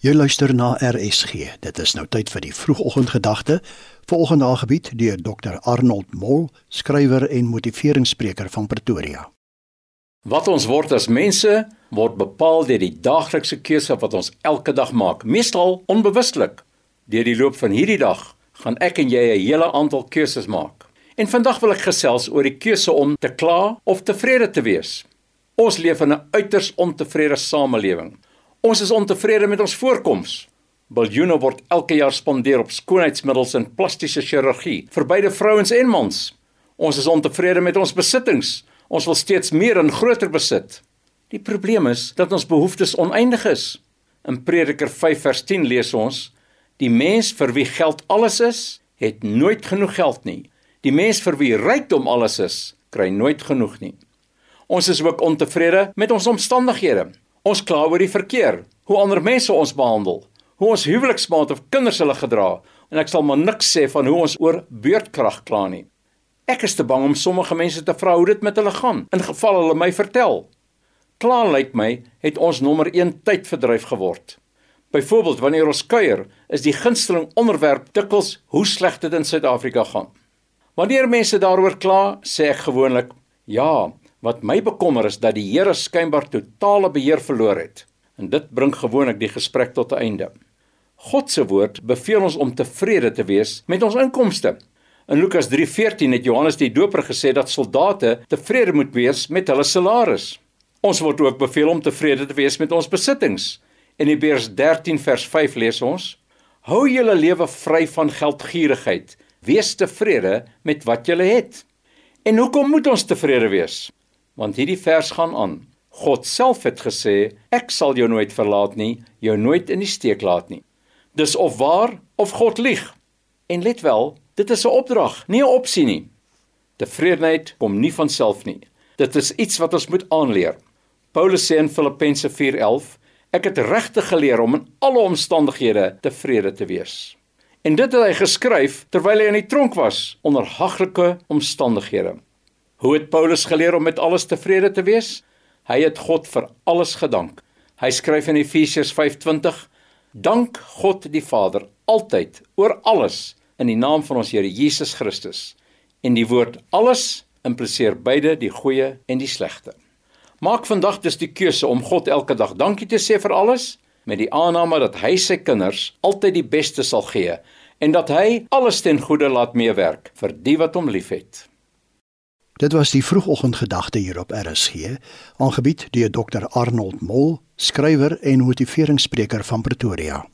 Jy luister na RSG. Dit is nou tyd vir die vroegoggendgedagte. Volgende aangebied deur Dr Arnold Mol, skrywer en motiveringsspreker van Pretoria. Wat ons word as mense word bepaal deur die daaglikse keuse wat ons elke dag maak, meestal onbewustelik. Deur die loop van hierdie dag gaan ek en jy 'n hele aantal keuses maak. En vandag wil ek gesels oor die keuse om te kla of tevrede te wees. Ons leef in 'n uiters ontevrede samelewing. Ons is ontevrede met ons voorkoms. Biljoene word elke jaar spandeer op skoonheidsmiddels en plastiese chirurgie vir beide vrouens en mans. Ons is ontevrede met ons besittings. Ons wil steeds meer en groter besit. Die probleem is dat ons behoeftes oneindig is. In Prediker 5 vers 10 lees ons: Die mens vir wie geld alles is, het nooit genoeg geld nie. Die mens vir wie rykdom alles is, kry nooit genoeg nie. Ons is ook ontevrede met ons omstandighede. Ons kla oor die verkeer, hoe ander mense ons behandel, hoe ons huweliksmaat of kinders hulle gedra en ek sal maar niks sê van hoe ons oor beurtkrag kla nie. Ek is te bang om sommige mense te vra hoe dit met hulle gaan in geval hulle my vertel. Kla lyk my het ons nommer 1 tydverdryf geword. Byvoorbeeld wanneer ons kuier, is die gunsteling onderwerp dikwels hoe sleg dit in Suid-Afrika gaan. Wanneer mense daaroor kla, sê ek gewoonlik: "Ja, Wat my bekommer is dat die Here skynbaar totale beheer verloor het. En dit bring gewoonlik die gesprek tot 'n einde. God se woord beveel ons om tevrede te wees met ons inkomste. In Lukas 3:14 het Johannes die Doper gesê dat soldate tevrede moet wees met hulle salaris. Ons word ook beveel om tevrede te wees met ons besittings. In Hebreërs 13 vers 5 lees ons: Hou julle lewe vry van geldgierigheid. Wees tevrede met wat julle het. En hoekom moet ons tevrede wees? Want hierdie vers gaan aan. God self het gesê, ek sal jou nooit verlaat nie, jou nooit in die steek laat nie. Dis of waar of God lieg. En let wel, dit is 'n opdrag, nie 'n opsie nie. Tevredenheid kom nie van self nie. Dit is iets wat ons moet aanleer. Paulus sê in Filippense 4:11, ek het regtig geleer om in alle omstandighede tevrede te wees. En dit het hy geskryf terwyl hy in die tronk was onder haglike omstandighede. Hoe het Paulus geleer om met alles tevrede te wees? Hy het God vir alles gedank. Hy skryf in Efesiërs 5:20: Dank God die Vader altyd oor alles in die naam van ons Here Jesus Christus. En die woord alles impliseer beide die goeie en die slegte. Maak vandag dus die keuse om God elke dag dankie te sê vir alles met die aanname dat hy sy kinders altyd die beste sal gee en dat hy alles ten goeie laat meewerk vir die wat hom liefhet. Dit was die vroegoggendgedagte hier op RSG, aangebied deur Dr Arnold Mol, skrywer en motiveringsspreker van Pretoria.